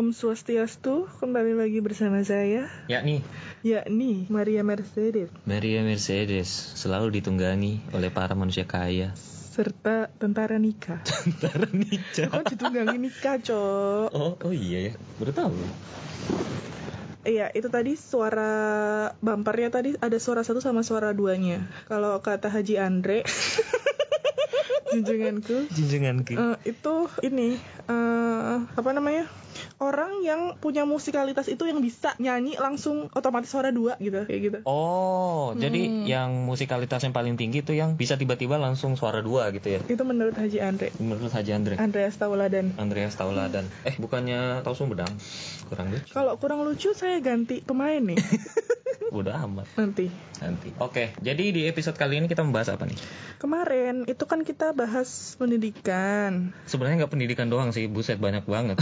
Om Swastiastu, kembali lagi bersama saya, yakni yakni Maria Mercedes, Maria Mercedes selalu ditunggangi oleh para manusia kaya. serta tentara nikah. Tentara Nica. Kok ditunggangi nikah, Cok? Oh, oh iya ya, baru tahu. Iya, itu tadi suara bumpernya tadi ada suara satu sama suara duanya. Kalau kata Haji Andre, junjunganku, Junjunganku. eh, itu ini eh, apa namanya? Orang yang punya musikalitas itu yang bisa nyanyi langsung otomatis suara dua gitu, kayak gitu. Oh, jadi Hmm. yang musikalitas yang paling tinggi itu yang bisa tiba-tiba langsung suara dua gitu ya? Itu menurut Haji Andre. Menurut Haji Andre. Andreas Tauladan. Andreas Tauladan. Eh, bukannya tahu Sumedang? Kurang lucu. Kalau kurang lucu saya ganti pemain nih Udah amat nanti. nanti. Oke, jadi di episode kali ini kita membahas apa nih? Kemarin itu kan kita bahas pendidikan. Sebenarnya nggak pendidikan doang sih, buset banyak banget.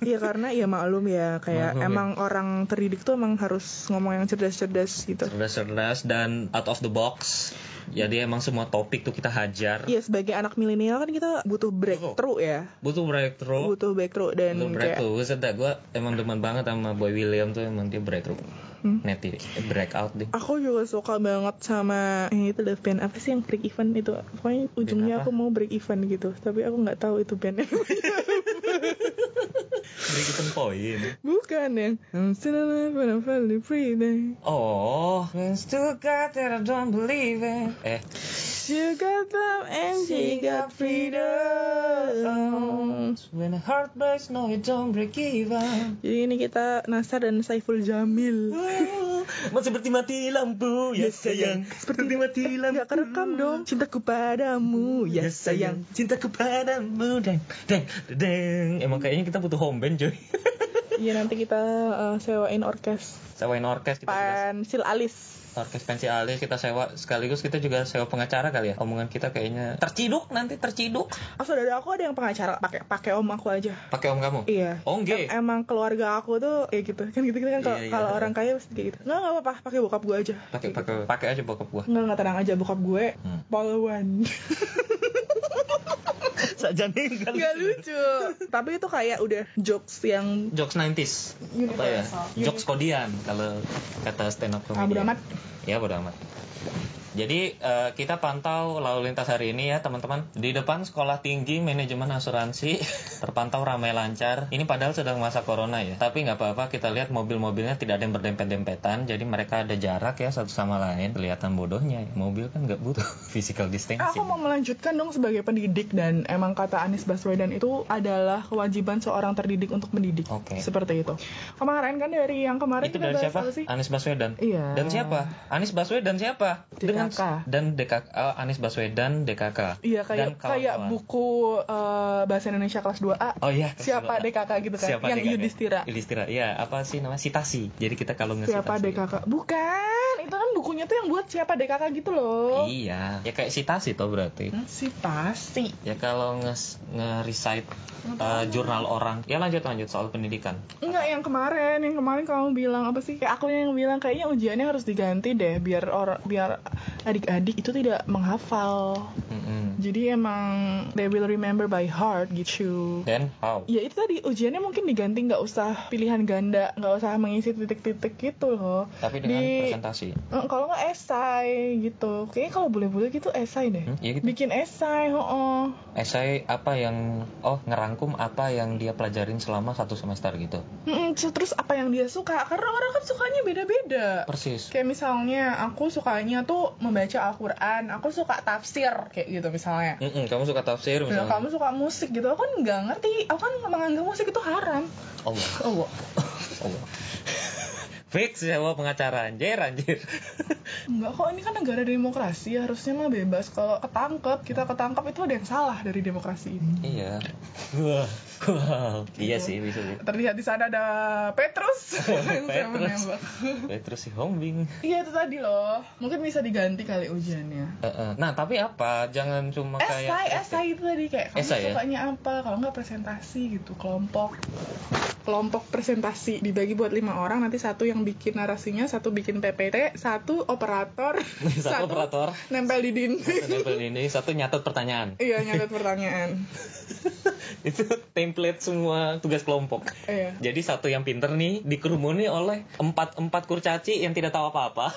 Iya karena ya maklum ya kayak Maklum ya. emang orang terdidik tuh emang harus ngomong yang cerdas-cerdas gitu. cerdas-cerdas dan out of the box. Jadi emang semua topik tuh kita hajar. Iya sebagai anak milenial kan kita butuh breakthrough ya. Butuh breakthrough. Butuh breakthrough dan Butuh kayak breakthrough. Buset dah, gue emang demen banget sama Boy William tuh emang dia breakthrough. Hmm. Neti, eh, breakout deh. Aku juga suka banget sama yang itu the band apa sih yang break event itu pokoknya ujungnya aku mau break event gitu tapi aku nggak tahu itu bandnya Break point. bukan yang I'm still alive and I'm finally free. Oh, when still got that I don't believe it. Eh, She got love and she got freedom. when a heart breaks, no it don't break even. Jadi ini kita Nasar dan Saiful Jamil. Masih seperti mati lampu, ya sayang. Seperti mati lampu. Gak kerekam dong. Cintaku padamu, ya Ya sayang. cintaku padamu deng deng deng. Emang kayaknya kita butuh home band coy. Iya nanti kita uh, sewain orkes Sewain orkes kita pensil alis. Orkes pensi alis kita sewa sekaligus kita juga sewa pengacara kali ya. Omongan kita kayaknya terciduk nanti terciduk. Oh saudara aku ada yang pengacara pakai pakai om aku aja. Pakai om kamu? Iya. Oh, enggak. Em- emang keluarga aku tuh kayak gitu. Kan gitu kan kalau Iya, iya. orang kaya pasti kayak gitu. Nggak nggak apa-apa, pakai bokap gue aja. Pakai pakai pakai aja bokap gua. gitu. Nggak nggak tenang aja bokap gue. Hmm. Polwan. Sajane Gak lucu. Tapi itu kayak udah jokes yang Jokes 90s. Apa ya? Universal. Jokes kodian kalau kata stand up ah, comedy. bodo amat. Ya bodo amat. Jadi eh, kita pantau lalu lintas hari ini ya teman-teman di depan sekolah tinggi manajemen asuransi terpantau ramai lancar. Ini padahal sedang masa corona ya. Tapi nggak apa-apa kita lihat mobil-mobilnya tidak ada yang berdempet-dempetan. Jadi mereka ada jarak ya satu sama lain. Kelihatan bodohnya. Mobil kan nggak butuh physical distancing. Aku mau melanjutkan dong sebagai pendidik dan emang kata Anies Baswedan itu adalah kewajiban seorang terdidik untuk mendidik. Oke. Seperti itu. Kemarin kan dari yang kemarin Itu kita dari bahas siapa? apa sih? Anies Baswedan. Iya. Dan siapa? Anies Baswedan siapa? Dengan DKK. dan DKK oh, Anies Baswedan DKK. Iya Dan kayak kawan-kawan. kayak buku eh, bahasa Indonesia kelas 2A. Oh iya. Siapa DKK gitu kan? Siapa yang DKK? Yudhistira. Yudhistira. Iya, apa sih namanya? Sitasi. Jadi kita kalau nge Siapa sitasi- DKK? Bukan, itu kan bukunya tuh yang buat siapa DKK gitu loh. Iya, ya kayak sitasi toh berarti. Hmm, Si pasti. Ya kalau nge nge-recite uh, jurnal orang. Ya lanjut lanjut soal pendidikan. Enggak yang kemarin, yang kemarin kamu bilang apa sih? Kayak aku yang bilang kayaknya ujiannya harus diganti deh biar orang biar adik-adik itu tidak menghafal. Mm-mm. Jadi emang they will remember by heart gitu. Then how? Ya itu tadi ujiannya mungkin diganti nggak usah pilihan ganda, nggak usah mengisi titik-titik gitu loh. Tapi dengan Di- presentasi. Eh, kalau nggak esai gitu. Kayaknya kalau boleh-boleh gitu esai deh. Hmm, iya gitu. Bikin esai, oh. Esai apa yang oh ngerangkum apa yang dia pelajarin selama satu semester gitu. terus apa yang dia suka? Karena orang kan sukanya beda-beda. Persis. Kayak misalnya aku sukanya tuh membaca Al-Quran, aku suka tafsir kayak gitu misalnya. Mm-mm, kamu suka tafsir Nah, misalnya. kamu suka musik gitu, aku kan nggak ngerti. Aku kan menganggap musik itu haram. Allah. Oh, Allah. Fix sewa pengacara anjir anjir. enggak kok ini kan negara demokrasi, harusnya mah bebas. Kalau ketangkep, kita ketangkep itu ada yang salah dari demokrasi ini. iya. Wow. Iya sih bisa sih. Terlihat di sana ada Petrus. yang Petrus. Petrus si Hombing. Iya itu tadi loh. Mungkin bisa diganti kali ujiannya. Heeh. Nah, tapi apa? Jangan cuma Esai, kayak esai itu tadi kayak kamu Esai ya? sukanya apa? Kalau nggak presentasi gitu, kelompok. Kelompok presentasi dibagi buat lima orang, nanti satu yang bikin narasinya, satu bikin PPT, satu operator operator, Satu operator. nempel di dinding. Satu nempel ini, satu nyatet pertanyaan. Iya, nyatet pertanyaan. itu template semua tugas kelompok. Iya. Jadi satu yang pinter nih dikerumuni oleh empat empat kurcaci yang tidak tahu apa-apa.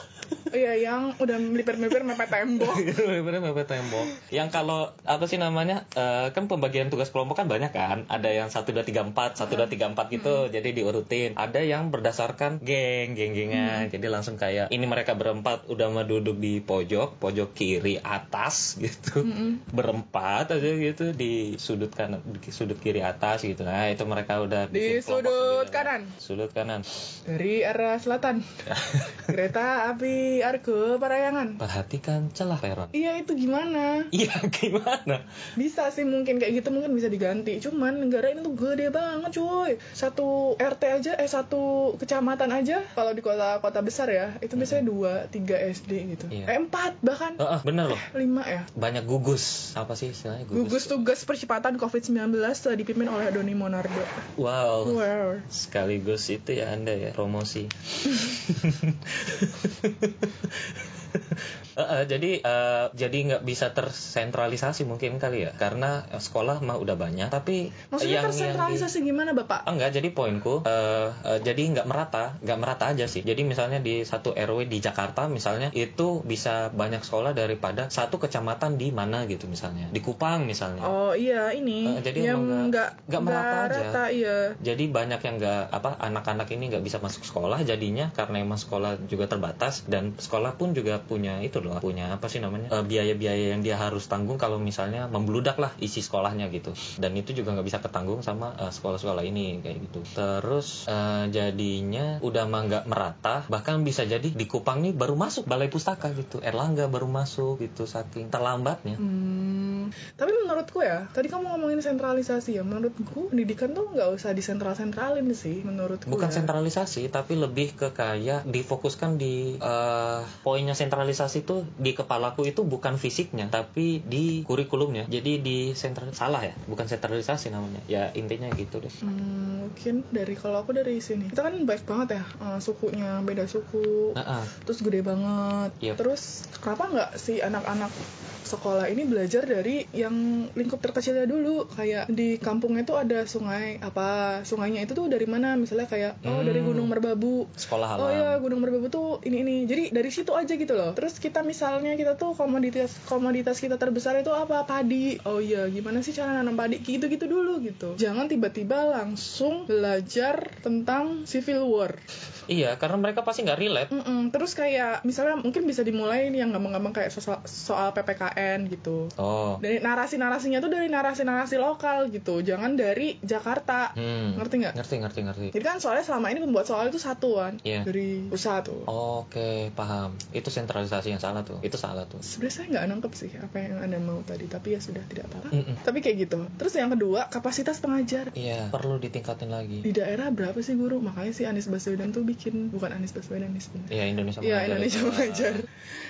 Iya, yang udah melipir-melipir mepet tembok. Bener-bener mepet tembok. Yang kalau apa sih namanya eh, kan pembagian tugas kelompok kan banyak kan. Ada yang satu dua tiga empat, satu dua tiga empat gitu. Jadi diurutin. Ada yang berdasarkan geng, geng-gengan. Jadi langsung kayak ini mereka berempat udah mau duduk di pojok, pojok kiri atas gitu. Berempat aja gitu di sudut kanan, di sudut kiri atas gitu. Nah itu mereka udah Di sudut kanan. Sudut kanan. Dari arah selatan. Kereta api Argo Parayangan. Perhatikan celah peron. Iya, itu gimana? Iya gimana? Bisa sih mungkin kayak gitu mungkin bisa diganti. Cuman negara ini tuh gede banget, cuy. Satu RT aja eh satu kecamatan aja kalau di kota-kota besar ya, itu biasanya dua, tiga SD gitu. Iya. Eh empat bahkan Heeh, bener loh. lima ya. banyak gugus apa sih istilahnya gugus, Gugus tugas percepatan COVID-19 telah dipimpin oleh Doni Monardo. wow Wow. sekaligus itu ya anda ya promosi Eh, eh, jadi eh, jadi nggak bisa tersentralisasi mungkin kali ya karena sekolah mah udah banyak tapi Maksudnya yang tersentralisasi gimana, Bapak? Enggak, jadi poinku eh, eh, jadi nggak merata, nggak merata aja sih. Jadi misalnya di satu RW di Jakarta misalnya itu bisa banyak sekolah daripada satu kecamatan di mana gitu misalnya. Di Kupang misalnya. Oh iya ini Eh, jadi yang nggak nggak- merata aja. rata, iya. Jadi banyak yang nggak apa anak-anak ini nggak bisa masuk sekolah jadinya karena emang sekolah juga terbatas dan sekolah pun juga punya itu loh punya apa sih namanya eh, biaya-biaya yang dia harus tanggung kalau misalnya membludak lah isi sekolahnya gitu. Dan itu juga nggak bisa ketanggung sama eh, sekolah-sekolah ini kayak gitu. Terus eh, jadinya udah mah nggak merata bahkan bisa jadi di Kupang nih baru masuk balai pustaka gitu. Erlangga baru masuk gitu saking terlambatnya. Hmm, tapi menurutku ya, tadi kamu ngomongin sentralisasi ya. Menurutku pendidikan tuh nggak usah disentral-sentralin sih, menurutku. Bukan ya. sentralisasi, tapi lebih ke kayak difokuskan di eh, poinnya sentralisasi itu di kepalaku itu bukan fisiknya, tapi di kurikulumnya. Jadi di sentral salah ya, bukan sentralisasi namanya. Ya intinya gitu deh. Hmm, mungkin dari kalau aku dari sini, kita kan baik banget ya, eh, sukunya beda suku, Nah, ah. terus gede banget. Iya. Terus kenapa nggak si anak-anak sekolah ini belajar dari yang lingkup terkecilnya dulu kayak di kampungnya tuh ada sungai apa sungainya itu tuh dari mana misalnya kayak oh dari Hmm. Gunung Merbabu sekolah Oh alam. iya Gunung Merbabu tuh ini ini. Jadi dari situ aja gitu loh. Terus kita misalnya kita tuh komoditas komoditas kita terbesar itu apa? Padi. Oh iya, gimana sih cara nanam padi? Gitu-gitu dulu gitu. Jangan tiba-tiba langsung belajar tentang civil war. Iya, karena mereka pasti nggak relate. Mm-mm. Terus kayak misalnya mungkin bisa dimulai nih yang gampang-gampang kayak soal, soal PPKN gitu. Oh. Dari narasi-narasinya tuh dari narasi-narasi lokal gitu. Jangan dari Jakarta. Hmm. Ngerti nggak? Ngerti, ngerti, ngerti. Jadi kan soalnya selama ini pembuat soal itu satu kan. Iya. Dari pusat tuh. Oke, paham. Itu sentralisasi yang salah tuh. Itu salah tuh. sebenarnya saya nggak nangkep sih apa yang anda mau tadi tapi ya sudah tidak apa-apa Mm-mm. tapi kayak gitu terus yang kedua kapasitas pengajar Iya, perlu ditingkatin lagi. di daerah berapa sih guru makanya si Anies Baswedan tuh bikin bukan Anies Baswedan sebenarnya Iya, Indonesia Iya Mengajar Indonesia mengajar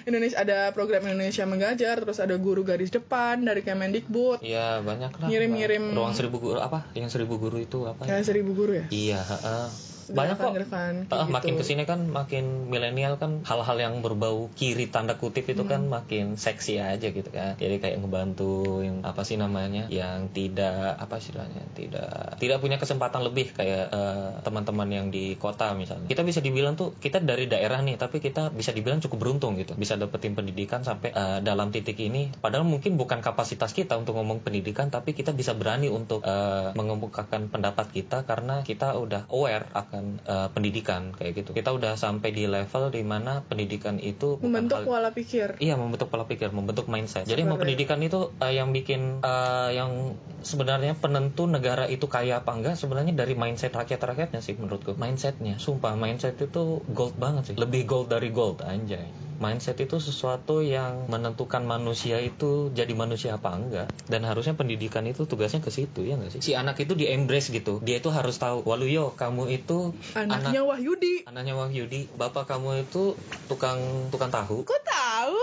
Indonesia ada program Indonesia mengajar terus ada guru garis depan dari Kemendikbud Iya, banyak lah. Ngirim-ngirim- Ruang seribu guru apa? Yang seribu guru itu apa? ya seribu guru ya Iya, heeh. Banyak kok. Gerakan-gerakan kayak Ah, gitu. makin ke sini kan makin milenial kan hal-hal yang berbau kiri tanda kutip itu kan Hmm. makin seksi aja gitu kan jadi kayak ngebantu yang apa sih namanya yang tidak apa istilahnya tidak tidak punya kesempatan lebih kayak eh, teman-teman yang di kota misalnya kita bisa dibilang tuh kita dari daerah nih tapi kita bisa dibilang cukup beruntung gitu bisa dapetin pendidikan sampai eh, dalam titik ini padahal mungkin bukan kapasitas kita untuk ngomong pendidikan tapi kita bisa berani untuk eh, mengemukakan pendapat kita karena kita udah aware akan eh, pendidikan kayak gitu kita udah sampai di level di mana pendidikan itu bukan membentuk hal- pola pikir Iya membentuk pola pikir, membentuk mindset. Jadi mau pendidikan itu eh, yang bikin eh, yang sebenarnya penentu negara itu kaya apa enggak sebenarnya dari mindset rakyat-rakyatnya sih menurutku. Mindsetnya, sumpah mindset itu gold banget sih. Lebih gold dari gold anjay. Mindset itu sesuatu yang menentukan manusia itu jadi manusia apa enggak. Dan harusnya pendidikan itu tugasnya ke situ ya enggak sih? Si anak itu di embrace gitu. Dia itu harus tahu, Waluyo kamu itu anaknya Wahyudi Anaknya Wahyudi, bapak kamu itu tukang tukang tahu. kok tahu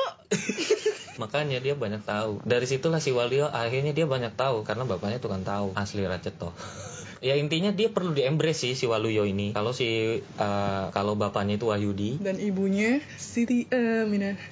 Makanya dia banyak tahu. Dari situlah si Walio akhirnya dia banyak tahu karena bapaknya tukang tahu asli Raceto. ya intinya dia perlu di embrace sih si Waluyo ini kalau si eh, kalau bapaknya itu Wahyudi dan ibunya Siti Aminah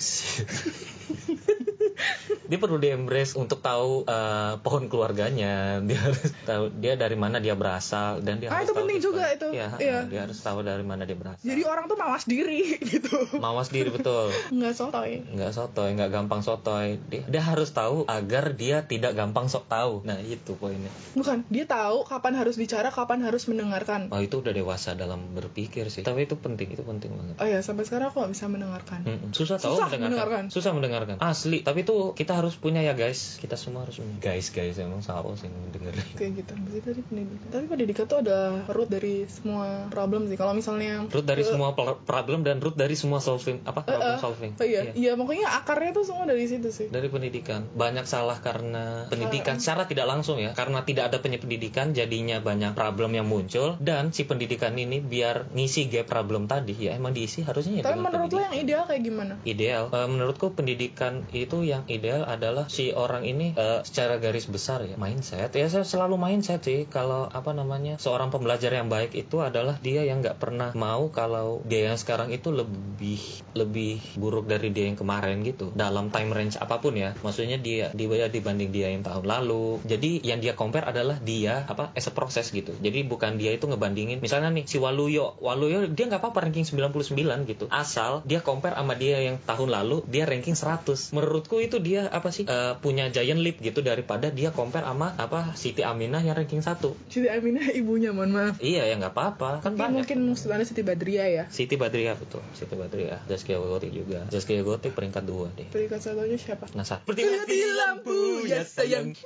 dia perlu di embrace untuk tahu eh, pohon keluarganya dia harus tahu dia dari mana dia berasal dan dia Ah, harus itu tahu penting juga itu. Iya, Iya. dia harus tahu dari mana dia berasal jadi orang tuh mawas diri gitu mawas diri betul nggak sotoy nggak sotoy nggak gampang sotoy dia, dia harus tahu agar dia tidak gampang sok tahu nah itu poinnya bukan dia tahu kapan harus bicara kapan harus mendengarkan oh itu udah dewasa dalam berpikir sih tapi itu penting itu penting banget oh ya sampai sekarang aku nggak bisa mendengarkan Mm-mm. Susah tahu Susah mendengarkan. mendengarkan. Susah mendengarkan. Asli. Tapi itu kita harus punya ya guys. Kita semua harus punya. Guys guys emang siapa sih yang dengerin? kayak gitu. Berarti tadi pendidikan tapi pendidikan tuh ada root dari semua problem sih. Kalau misalnya Root dari Eh, semua problem dan root dari semua solving apa? Eh, problem eh, solving. oh iya. Iya. Pokoknya akarnya tuh semua dari situ sih. Dari pendidikan. Banyak salah karena pendidikan secara tidak langsung ya. Karena tidak ada pendidikan jadinya banyak problem yang muncul. Dan si pendidikan ini biar ngisi gap problem tadi ya emang diisi harusnya ya tapi menurut lo yang ideal kayak gimana? Ideal. Eh, menurutku pendidikan itu yang ideal adalah si orang ini eh, secara garis besar ya mindset. Ya saya selalu mindset sih kalau apa namanya seorang pembelajar yang baik itu adalah dia yang nggak pernah mau kalau dia yang sekarang itu lebih lebih buruk dari dia yang kemarin gitu. Dalam time range apa pun ya. Maksudnya dia dia dibanding dia yang tahun lalu. Jadi yang dia compare adalah dia apa as a proses gitu. Jadi bukan dia itu ngebandingin. Misalnya nih si Waluyo. Waluyo dia nggak apa-apa ranking 99 gitu. Asal dia compare sama dia yang tahun lalu dia ranking 100 menurutku itu dia apa sih? Eh, punya giant leap gitu daripada dia compare sama apa Siti Aminah yang ranking 1 Siti Aminah ibunya mohon maaf. Iya ya nggak apa-apa. Kan Mungkin, banyak. mungkin maksud anda Siti Badriah ya? Siti Badriah betul. Siti Badriah. Zaskia Gotik juga. Zaskia Gotik peringkat dua deh. Peringkat satunya siapa? Nah, saat Seperti mati lampu ya sayang